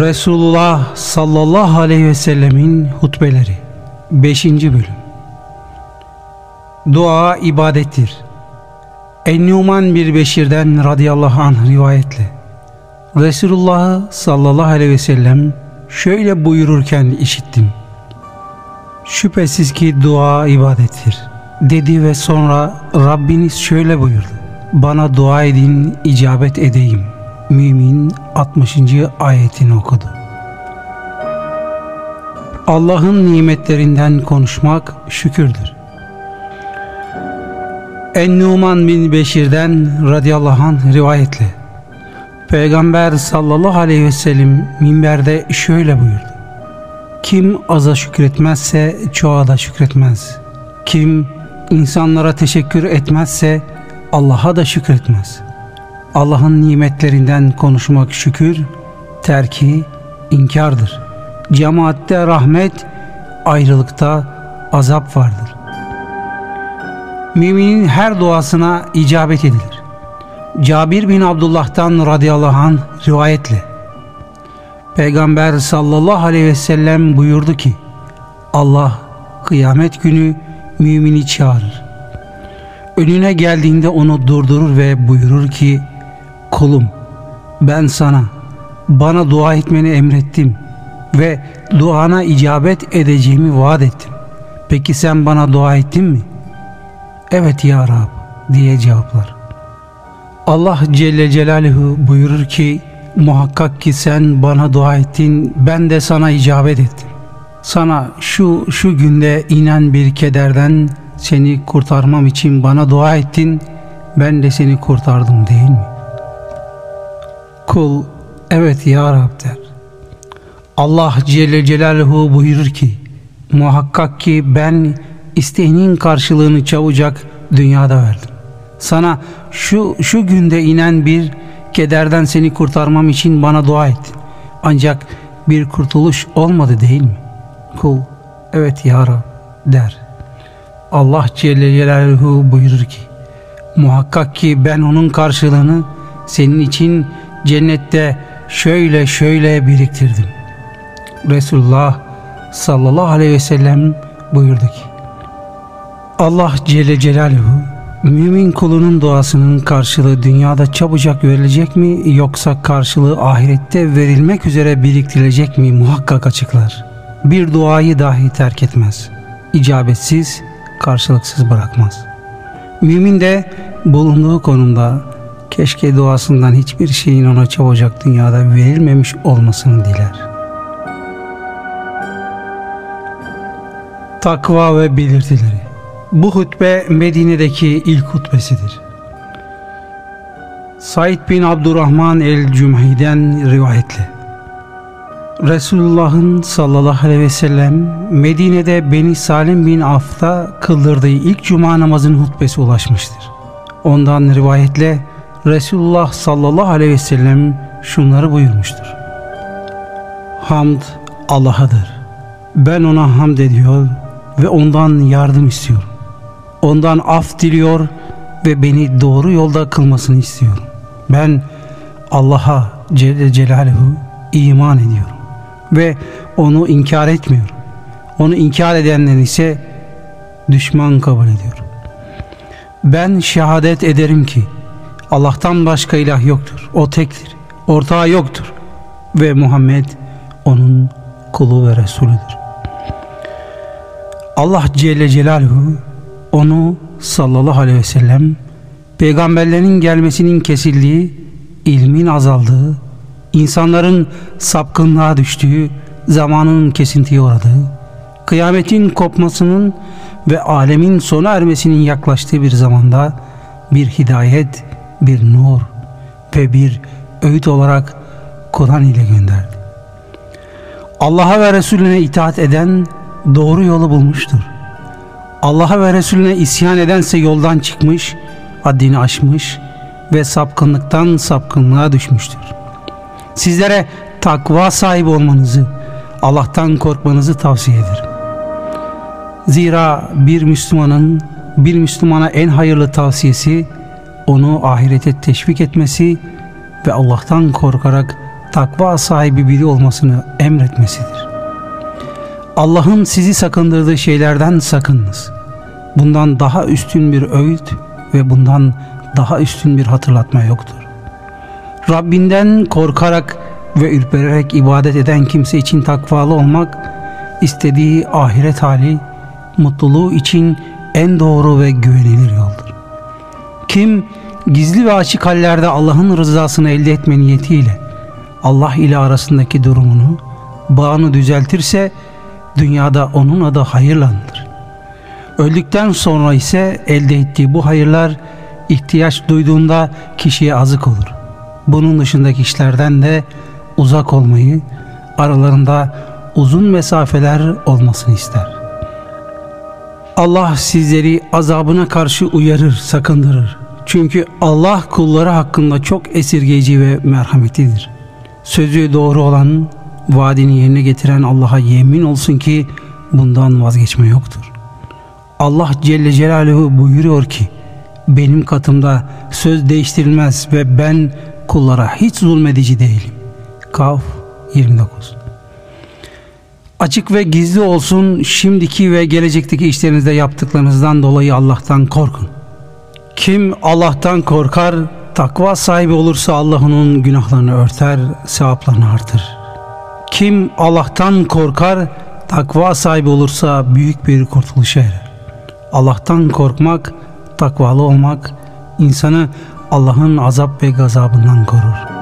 Resulullah sallallahu aleyhi ve sellemin hutbeleri 5. bölüm Dua ibadettir. En-Numan bir Beşir'den radıyallahu anh rivayetle Resulullah sallallahu aleyhi ve sellem şöyle buyururken işittim. Şüphesiz ki dua ibadettir dedi ve sonra Rabbiniz şöyle buyurdu. Bana dua edin icabet edeyim. Mümin 60. ayetini okudu. Allah'ın nimetlerinden konuşmak şükürdür. En-Numan bin Beşir'den radıyallahu anh rivayetle Peygamber sallallahu aleyhi ve sellem minberde şöyle buyurdu. Kim aza şükretmezse çoğa da şükretmez. Kim insanlara teşekkür etmezse Allah'a da şükretmez. Allah'ın nimetlerinden konuşmak şükür, terki inkardır. Cemaatte rahmet, ayrılıkta azap vardır. Müminin her duasına icabet edilir. Cabir bin Abdullah'tan radıyallahu anh rivayetle Peygamber sallallahu aleyhi ve sellem buyurdu ki Allah kıyamet günü mümini çağırır. Önüne geldiğinde onu durdurur ve buyurur ki kulum ben sana bana dua etmeni emrettim ve duana icabet edeceğimi vaat ettim. Peki sen bana dua ettin mi? Evet ya Rab diye cevaplar. Allah Celle Celaluhu buyurur ki muhakkak ki sen bana dua ettin ben de sana icabet ettim. Sana şu şu günde inen bir kederden seni kurtarmam için bana dua ettin ben de seni kurtardım değil mi? Kul evet ya Rab der. Allah Celle Celaluhu buyurur ki muhakkak ki ben isteğinin karşılığını çabucak dünyada verdim. Sana şu şu günde inen bir kederden seni kurtarmam için bana dua ettin. Ancak bir kurtuluş olmadı değil mi? Kul evet ya Rab der. Allah Celle Celaluhu buyurur ki muhakkak ki ben onun karşılığını senin için cennette şöyle şöyle biriktirdim. Resulullah sallallahu aleyhi ve sellem buyurdu ki Allah Celle Celaluhu mümin kulunun duasının karşılığı dünyada çabucak verilecek mi yoksa karşılığı ahirette verilmek üzere biriktirilecek mi muhakkak açıklar. Bir duayı dahi terk etmez. İcabetsiz, karşılıksız bırakmaz. Mümin de bulunduğu konumda keşke duasından hiçbir şeyin ona çabucak dünyada verilmemiş olmasını diler. Takva ve belirtileri Bu hutbe Medine'deki ilk hutbesidir. Said bin Abdurrahman el-Cümhi'den rivayetle Resulullah'ın sallallahu aleyhi ve sellem Medine'de Beni Salim bin Af'ta kıldırdığı ilk cuma namazının hutbesi ulaşmıştır. Ondan rivayetle Resulullah sallallahu aleyhi ve sellem şunları buyurmuştur. Hamd Allah'adır. Ben ona hamd ediyor ve ondan yardım istiyorum. Ondan af diliyor ve beni doğru yolda kılmasını istiyorum. Ben Allah'a Celle Celaluhu iman ediyorum ve onu inkar etmiyorum. Onu inkar edenler ise düşman kabul ediyorum. Ben şehadet ederim ki Allah'tan başka ilah yoktur. O tektir. Ortağı yoktur. Ve Muhammed onun kulu ve Resulüdür. Allah Celle Celaluhu onu sallallahu aleyhi ve sellem peygamberlerin gelmesinin kesildiği, ilmin azaldığı, insanların sapkınlığa düştüğü, zamanın kesintiye uğradığı, kıyametin kopmasının ve alemin sona ermesinin yaklaştığı bir zamanda bir hidayet, bir nur ve bir öğüt olarak Kur'an ile gönderdi. Allah'a ve Resulüne itaat eden doğru yolu bulmuştur. Allah'a ve Resulüne isyan edense yoldan çıkmış, haddini aşmış ve sapkınlıktan sapkınlığa düşmüştür. Sizlere takva sahibi olmanızı, Allah'tan korkmanızı tavsiye ederim. Zira bir Müslümanın bir Müslümana en hayırlı tavsiyesi onu ahirete teşvik etmesi ve Allah'tan korkarak takva sahibi biri olmasını emretmesidir. Allah'ın sizi sakındırdığı şeylerden sakınınız. Bundan daha üstün bir öğüt ve bundan daha üstün bir hatırlatma yoktur. Rabbinden korkarak ve ürpererek ibadet eden kimse için takvalı olmak, istediği ahiret hali, mutluluğu için en doğru ve güvenilir yoldur. Kim gizli ve açık hallerde Allah'ın rızasını elde etme niyetiyle Allah ile arasındaki durumunu, bağını düzeltirse dünyada onun adı hayırlandır. Öldükten sonra ise elde ettiği bu hayırlar ihtiyaç duyduğunda kişiye azık olur. Bunun dışındaki işlerden de uzak olmayı, aralarında uzun mesafeler olmasını ister. Allah sizleri azabına karşı uyarır, sakındırır. Çünkü Allah kulları hakkında çok esirgeyici ve merhametlidir. Sözü doğru olan, vaadini yerine getiren Allah'a yemin olsun ki bundan vazgeçme yoktur. Allah Celle Celaluhu buyuruyor ki, benim katımda söz değiştirilmez ve ben kullara hiç zulmedici değilim. Kaf 29 Açık ve gizli olsun şimdiki ve gelecekteki işlerinizde yaptıklarınızdan dolayı Allah'tan korkun. Kim Allah'tan korkar, takva sahibi olursa Allah onun günahlarını örter, sevaplarını artır. Kim Allah'tan korkar, takva sahibi olursa büyük bir kurtuluşa erer. Allah'tan korkmak, takvalı olmak insanı Allah'ın azap ve gazabından korur.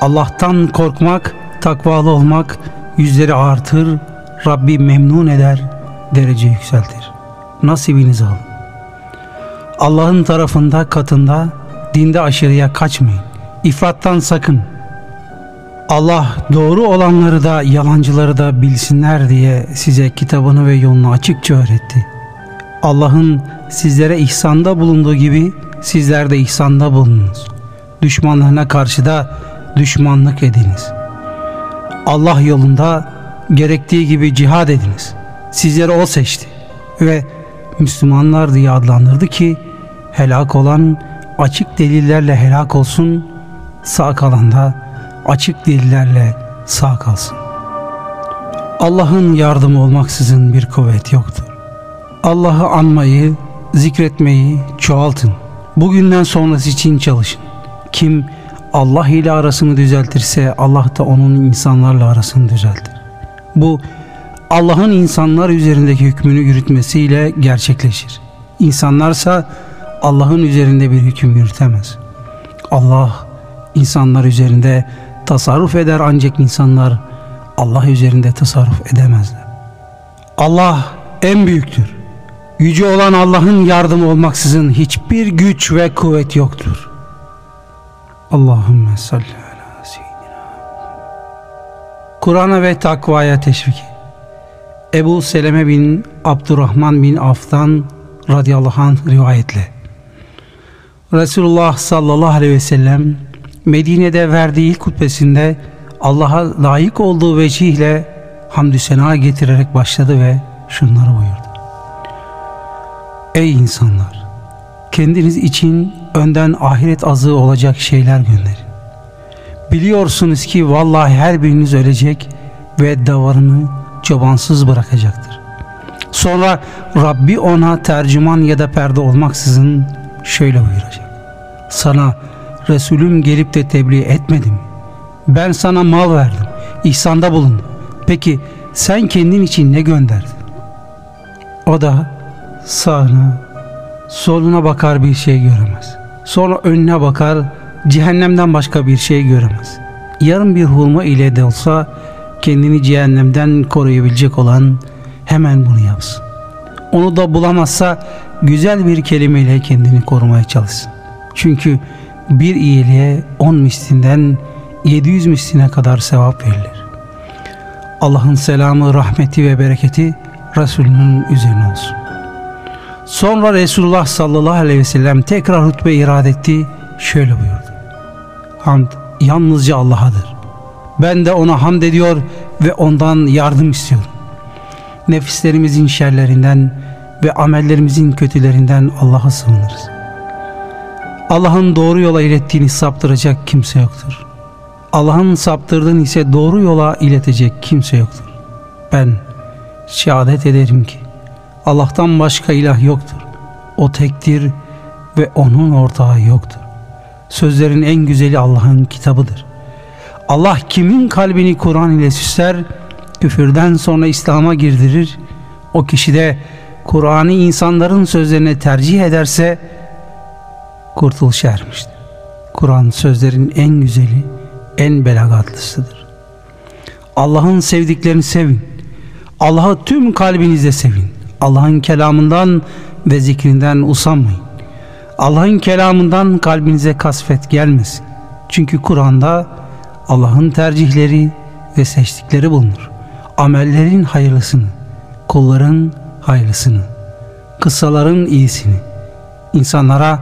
Allah'tan korkmak, takvalı olmak yüzleri artır, Rabbi memnun eder, derece yükseltir. Nasibinizi alın. Allah'ın tarafında, katında, dinde aşırıya kaçmayın. İfrattan sakın. Allah doğru olanları da yalancıları da bilsinler diye size kitabını ve yolunu açıkça öğretti. Allah'ın sizlere ihsanda bulunduğu gibi sizler de ihsanda bulununuz. Düşmanlarına karşı da düşmanlık ediniz. Allah yolunda gerektiği gibi cihad ediniz. Sizleri O seçti ve Müslümanlar diye adlandırdı ki helak olan açık delillerle helak olsun, sağ kalan da açık delillerle sağ kalsın. Allah'ın yardımı olmaksızın bir kuvvet yoktur. Allah'ı anmayı, zikretmeyi çoğaltın. Bugünden sonrası için çalışın. Kim Allah ile arasını düzeltirse Allah da onun insanlarla arasını düzeltir. Bu Allah'ın insanlar üzerindeki hükmünü yürütmesiyle gerçekleşir. İnsanlarsa Allah'ın üzerinde bir hüküm yürütemez. Allah insanlar üzerinde tasarruf eder ancak insanlar Allah üzerinde tasarruf edemezler. Allah en büyüktür. Yüce olan Allah'ın yardımı olmaksızın hiçbir güç ve kuvvet yoktur. Allahümme salli ala seyyidina Kur'an'a ve takvaya teşvik Ebu Seleme bin Abdurrahman bin Af'tan radıyallahu anh rivayetle Resulullah sallallahu aleyhi ve sellem Medine'de verdiği ilk hutbesinde Allah'a layık olduğu vecihle hamdü sena getirerek başladı ve şunları buyurdu. Ey insanlar! Kendiniz için önden ahiret azığı olacak şeyler gönderin. Biliyorsunuz ki vallahi her biriniz ölecek ve davarını çobansız bırakacaktır. Sonra Rabbi ona tercüman ya da perde olmaksızın şöyle buyuracak. Sana Resulüm gelip de tebliğ etmedi mi? Ben sana mal verdim, ihsanda bulundum. Peki sen kendin için ne gönderdin? O da sağına, soluna bakar bir şey göremez. Sonra önüne bakar, cehennemden başka bir şey göremez. Yarın bir hurma ile de olsa kendini cehennemden koruyabilecek olan hemen bunu yapsın. Onu da bulamazsa güzel bir kelimeyle kendini korumaya çalışsın. Çünkü bir iyiliğe on mislinden 700 misline kadar sevap verilir. Allah'ın selamı, rahmeti ve bereketi Resulünün üzerine olsun. Sonra Resulullah sallallahu aleyhi ve sellem tekrar hutbe irad etti. Şöyle buyurdu. Hamd yalnızca Allah'adır. Ben de ona hamd ediyor ve ondan yardım istiyorum. Nefislerimizin şerlerinden ve amellerimizin kötülerinden Allah'a sığınırız. Allah'ın doğru yola ilettiğini saptıracak kimse yoktur. Allah'ın saptırdığını ise doğru yola iletecek kimse yoktur. Ben şehadet ederim ki Allah'tan başka ilah yoktur. O tektir ve onun ortağı yoktur. Sözlerin en güzeli Allah'ın kitabıdır. Allah kimin kalbini Kur'an ile süsler, küfürden sonra İslam'a girdirir, o kişi de Kur'an'ı insanların sözlerine tercih ederse kurtuluşa ermiştir. Kur'an sözlerin en güzeli, en belagatlısıdır. Allah'ın sevdiklerini sevin. Allah'ı tüm kalbinizle sevin. Allah'ın kelamından ve zikrinden usanmayın. Allah'ın kelamından kalbinize kasvet gelmesin. Çünkü Kur'an'da Allah'ın tercihleri ve seçtikleri bulunur. Amellerin hayırlısını, kulların hayırlısını, kıssaların iyisini, insanlara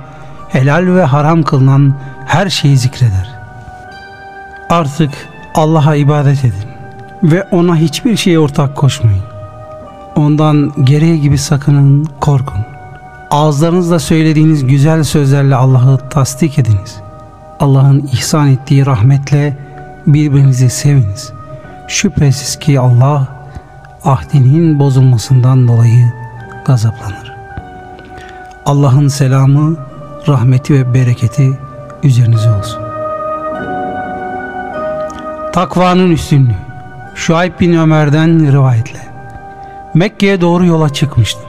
helal ve haram kılınan her şeyi zikreder. Artık Allah'a ibadet edin ve ona hiçbir şeye ortak koşmayın. Ondan gereği gibi sakının, korkun. Ağızlarınızla söylediğiniz güzel sözlerle Allah'ı tasdik ediniz. Allah'ın ihsan ettiği rahmetle birbirinizi seviniz. Şüphesiz ki Allah ahdinin bozulmasından dolayı gazaplanır. Allah'ın selamı, rahmeti ve bereketi üzerinize olsun. Takvanın üstünlüğü Şuayb bin Ömer'den rivayetle Mekke'ye doğru yola çıkmıştım.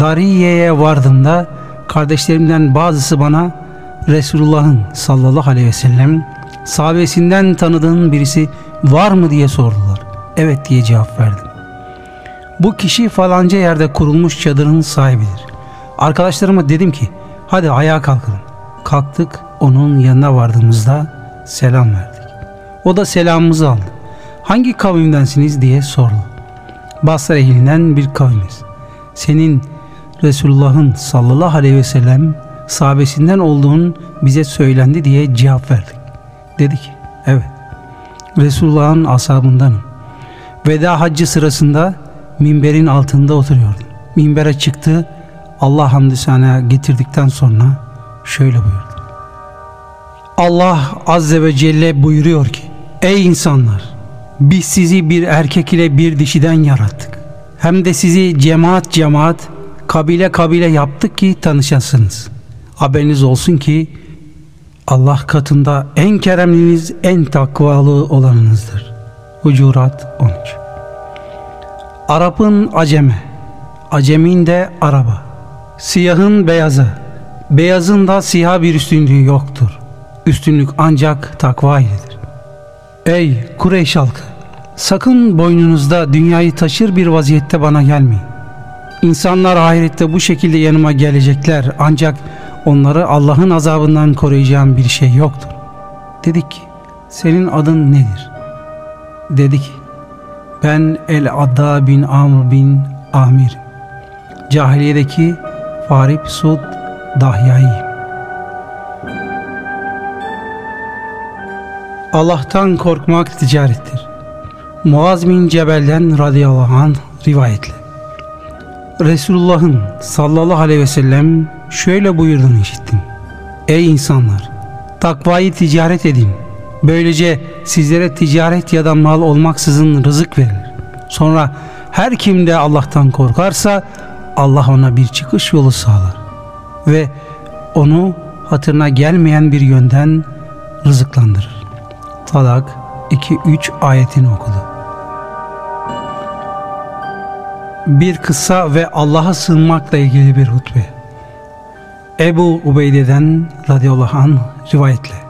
Dariye'ye vardığımda kardeşlerimden bazısı bana Resulullah'ın sallallahu aleyhi ve sellem sahabesinden tanıdığın birisi var mı diye sordular. Evet diye cevap verdim. Bu kişi falanca yerde kurulmuş çadırın sahibidir. Arkadaşlarıma dedim ki hadi ayağa kalkalım. Kalktık onun yanına vardığımızda selam verdik. O da selamımızı aldı. Hangi kavimdensiniz diye sordu. Basra ehlinden bir kavimiz. Senin Resulullah'ın sallallahu aleyhi ve sellem sahabesinden olduğun bize söylendi diye cevap verdik. Dedi ki evet Resulullah'ın ashabındanım. Veda haccı sırasında minberin altında oturuyordum. Minbere çıktı Allah hamdü sana getirdikten sonra şöyle buyurdu. Allah azze ve celle buyuruyor ki Ey insanlar biz sizi bir erkek ile bir dişiden yarattık. Hem de sizi cemaat cemaat kabile kabile yaptık ki tanışasınız. Haberiniz olsun ki Allah katında en keremliniz, en takvalı olanınızdır. Hucurat 13 Arap'ın aceme, acemin de araba. Siyahın beyaza, beyazın da siyah bir üstünlüğü yoktur. Üstünlük ancak takva iledir. Ey Kureyş halkı! Sakın boynunuzda dünyayı taşır bir vaziyette bana gelmeyin. İnsanlar ahirette bu şekilde yanıma gelecekler ancak onları Allah'ın azabından koruyacağım bir şey yoktur. Dedik ki senin adın nedir? Dedi ki ben El-Adda bin Amr bin Amir. Cahiliyedeki Farib Sud Dahya'yı. Allah'tan korkmak ticarettir. Muaz bin Cebel'den radıyallahu anh rivayetle. Resulullah'ın sallallahu aleyhi ve sellem şöyle buyurduğunu işittim. Ey insanlar! Takvayı ticaret edin. Böylece sizlere ticaret ya da mal olmaksızın rızık verilir. Sonra her kim de Allah'tan korkarsa Allah ona bir çıkış yolu sağlar. Ve onu hatırına gelmeyen bir yönden rızıklandırır. Talak 2-3 ayetini okudu. Bir kısa ve Allah'a sığınmakla ilgili bir hutbe. Ebu Ubeyde'den radıyallahu anh rivayetle.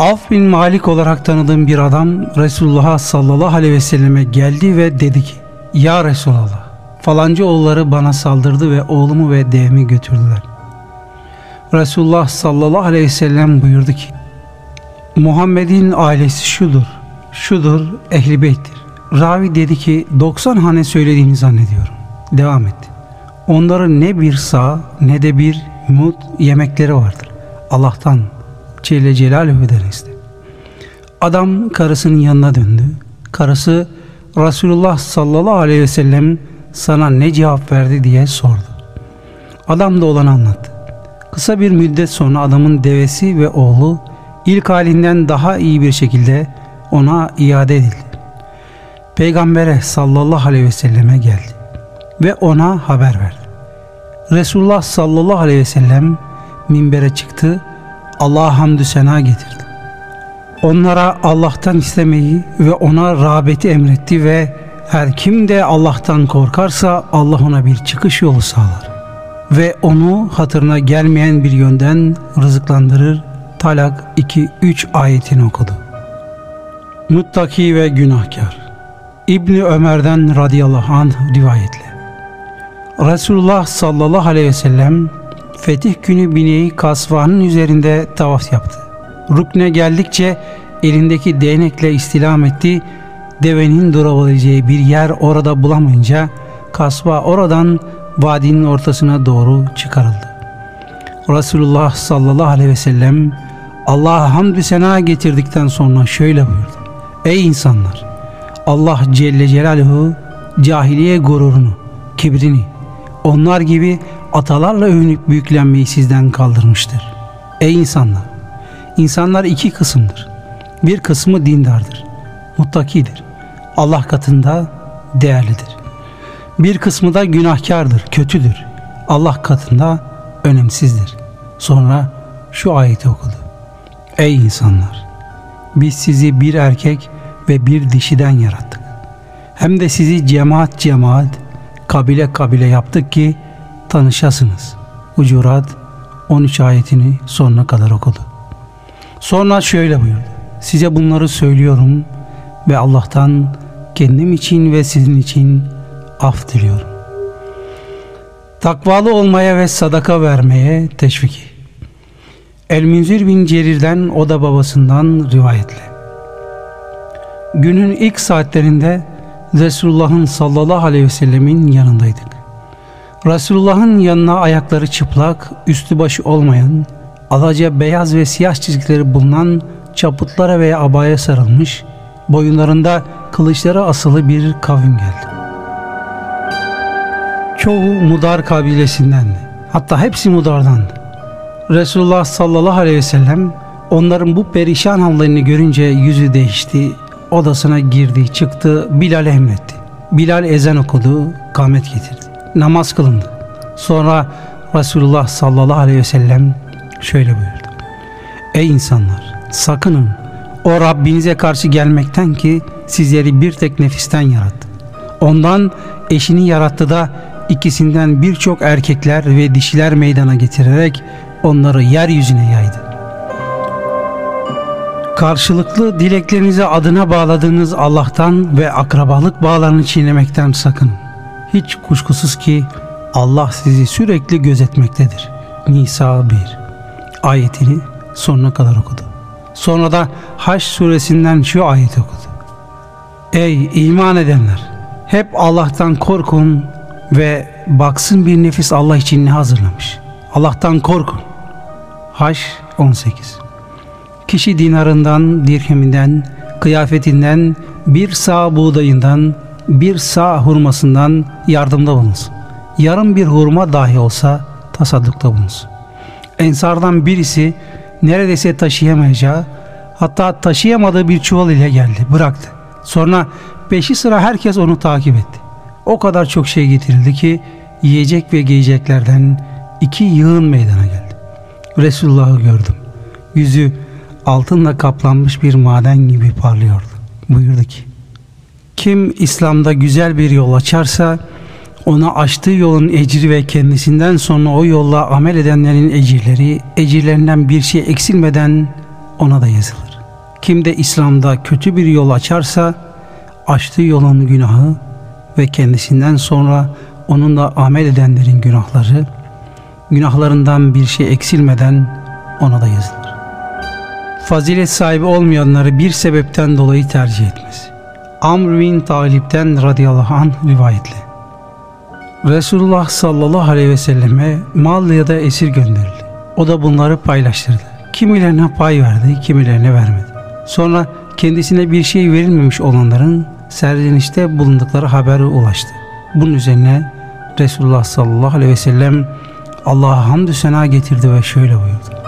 Af bin Malik olarak tanıdığım bir adam Resulullah sallallahu aleyhi ve selleme geldi ve dedi ki Ya Resulallah falanca oğulları bana saldırdı ve oğlumu ve devimi götürdüler. Resulullah sallallahu aleyhi ve sellem buyurdu ki Muhammed'in ailesi şudur, şudur, ehli beyttir. Ravi dedi ki 90 hane söylediğini zannediyorum. Devam etti. Onların ne bir sağ ne de bir mut yemekleri vardır. Allah'tan Celle Celaluhu'den iste. Adam karısının yanına döndü. Karısı Resulullah sallallahu aleyhi ve sellem sana ne cevap verdi diye sordu. Adam da olanı anlattı. Kısa bir müddet sonra adamın devesi ve oğlu ilk halinden daha iyi bir şekilde ona iade edildi. Peygamber'e sallallahu aleyhi ve selleme geldi ve ona haber verdi. Resulullah sallallahu aleyhi ve sellem minbere çıktı, Allah'a hamdü sena getirdi. Onlara Allah'tan istemeyi ve ona rağbeti emretti ve her kim de Allah'tan korkarsa Allah ona bir çıkış yolu sağlar. Ve onu hatırına gelmeyen bir yönden rızıklandırır. Talak 2-3 ayetini okudu. Muttaki ve günahkar İbni Ömer'den radıyallahu anh rivayetle. Resulullah sallallahu aleyhi ve sellem fetih günü bineği kasvanın üzerinde tavaf yaptı. Rukne geldikçe elindeki değnekle istilam etti. Devenin durabileceği bir yer orada bulamayınca kasva oradan vadinin ortasına doğru çıkarıldı. Resulullah sallallahu aleyhi ve sellem Allah'a hamdü sena getirdikten sonra şöyle buyurdu. Ey insanlar! Allah Celle Celaluhu cahiliye gururunu, kibrini, onlar gibi atalarla övünüp büyüklenmeyi sizden kaldırmıştır. Ey insanlar! İnsanlar iki kısımdır. Bir kısmı dindardır, muttakidir. Allah katında değerlidir. Bir kısmı da günahkardır, kötüdür. Allah katında önemsizdir. Sonra şu ayeti okudu. Ey insanlar! Biz sizi bir erkek ve bir dişiden yarattık. Hem de sizi cemaat cemaat, kabile kabile yaptık ki tanışasınız. Ucurat 13 ayetini sonuna kadar okudu. Sonra şöyle buyurdu. Size bunları söylüyorum ve Allah'tan kendim için ve sizin için af diliyorum. Takvalı olmaya ve sadaka vermeye teşviki. El-Münzir bin Cerir'den o da babasından rivayetle. Günün ilk saatlerinde Resulullah'ın sallallahu aleyhi ve sellemin yanındaydık. Resulullah'ın yanına ayakları çıplak, üstü başı olmayan, alaca beyaz ve siyah çizgileri bulunan çaputlara veya abaya sarılmış, boyunlarında kılıçları asılı bir kavim geldi. Çoğu Mudar kabilesindendi. Hatta hepsi Mudar'dandı. Resulullah sallallahu aleyhi ve sellem onların bu perişan hallerini görünce yüzü değişti, odasına girdi, çıktı, Bilal'e emretti. Bilal ezan okudu, kamet getirdi. Namaz kılındı. Sonra Resulullah sallallahu aleyhi ve sellem şöyle buyurdu. Ey insanlar sakının o Rabbinize karşı gelmekten ki sizleri bir tek nefisten yarattı. Ondan eşini yarattı da ikisinden birçok erkekler ve dişiler meydana getirerek onları yeryüzüne yaydı. Karşılıklı dileklerinizi adına bağladığınız Allah'tan ve akrabalık bağlarını çiğnemekten sakın. Hiç kuşkusuz ki Allah sizi sürekli gözetmektedir. Nisa 1 ayetini sonuna kadar okudu. Sonra da Haş suresinden şu ayet okudu. Ey iman edenler! Hep Allah'tan korkun ve baksın bir nefis Allah için ne hazırlamış. Allah'tan korkun. Haş 18 Kişi dinarından, dirheminden, kıyafetinden, bir sağ buğdayından, bir sağ hurmasından yardımda bulunsun. Yarım bir hurma dahi olsa tasaddukta bulunsun. Ensardan birisi neredeyse taşıyamayacağı, hatta taşıyamadığı bir çuval ile geldi, bıraktı. Sonra peşi sıra herkes onu takip etti. O kadar çok şey getirildi ki yiyecek ve giyeceklerden iki yığın meydana geldi. Resulullah'ı gördüm. Yüzü altınla kaplanmış bir maden gibi parlıyordu. Buyurdu ki, kim İslam'da güzel bir yol açarsa ona açtığı yolun ecri ve kendisinden sonra o yolla amel edenlerin ecirleri, ecirlerinden bir şey eksilmeden ona da yazılır. Kim de İslam'da kötü bir yol açarsa açtığı yolun günahı ve kendisinden sonra onunla amel edenlerin günahları, günahlarından bir şey eksilmeden ona da yazılır. Fazilet sahibi olmayanları bir sebepten dolayı tercih etmez. Amr bin Talip'ten radıyallahu anh rivayetle. Resulullah sallallahu aleyhi ve selleme mal ya da esir gönderildi. O da bunları paylaştırdı. Kimilerine pay verdi, kimilerine vermedi. Sonra kendisine bir şey verilmemiş olanların serzenişte bulundukları haberi ulaştı. Bunun üzerine Resulullah sallallahu aleyhi ve sellem Allah'a hamdü sena getirdi ve şöyle buyurdu.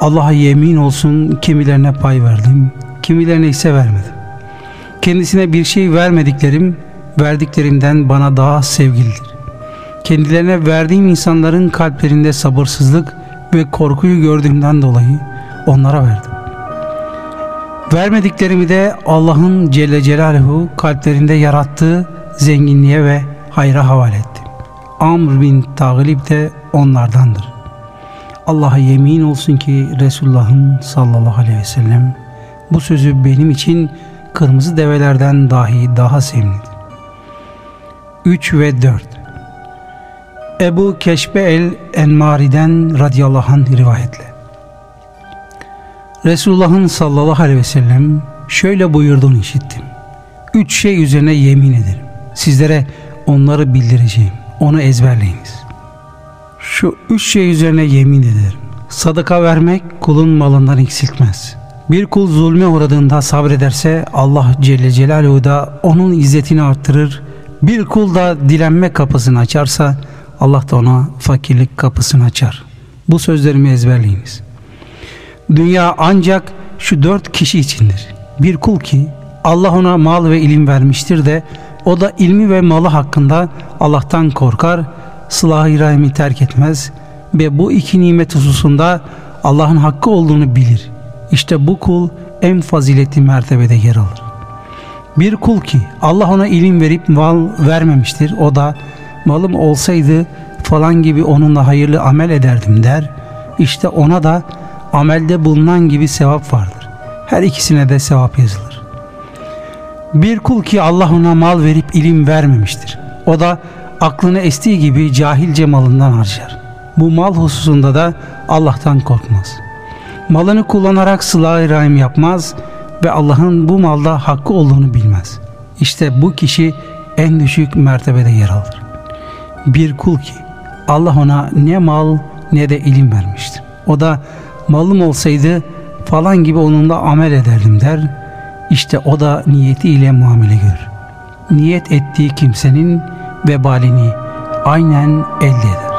Allah'a yemin olsun kimilerine pay verdim, kimilerine ise vermedim. Kendisine bir şey vermediklerim, verdiklerimden bana daha sevgilidir. Kendilerine verdiğim insanların kalplerinde sabırsızlık ve korkuyu gördüğümden dolayı onlara verdim. Vermediklerimi de Allah'ın Celle Celaluhu kalplerinde yarattığı zenginliğe ve hayra havale ettim. Amr bin Taglib de onlardandır. Allah'a yemin olsun ki Resulullah'ın sallallahu aleyhi ve sellem bu sözü benim için kırmızı develerden dahi daha sevimlidir. 3 ve 4 Ebu Keşbe el Enmari'den radıyallahu anh rivayetle Resulullah'ın sallallahu aleyhi ve sellem şöyle buyurduğunu işittim. Üç şey üzerine yemin ederim. Sizlere onları bildireceğim. Onu ezberleyiniz. Şu üç şey üzerine yemin ederim. Sadaka vermek kulun malından eksiltmez. Bir kul zulme uğradığında sabrederse Allah Celle Celaluhu da onun izzetini arttırır. Bir kul da dilenme kapısını açarsa Allah da ona fakirlik kapısını açar. Bu sözlerimi ezberleyiniz. Dünya ancak şu dört kişi içindir. Bir kul ki Allah ona mal ve ilim vermiştir de o da ilmi ve malı hakkında Allah'tan korkar, sılah-ı rahimi terk etmez ve bu iki nimet hususunda Allah'ın hakkı olduğunu bilir. İşte bu kul en faziletli mertebede yer alır. Bir kul ki Allah ona ilim verip mal vermemiştir. O da malım olsaydı falan gibi onunla hayırlı amel ederdim der. İşte ona da amelde bulunan gibi sevap vardır. Her ikisine de sevap yazılır. Bir kul ki Allah ona mal verip ilim vermemiştir. O da aklını estiği gibi cahilce malından harcar. Bu mal hususunda da Allah'tan korkmaz. Malını kullanarak sıla rahim yapmaz ve Allah'ın bu malda hakkı olduğunu bilmez. İşte bu kişi en düşük mertebede yer alır. Bir kul ki Allah ona ne mal ne de ilim vermiştir. O da malım olsaydı falan gibi onunla amel ederdim der. İşte o da niyetiyle muamele görür. Niyet ettiği kimsenin vebalini aynen elde eder.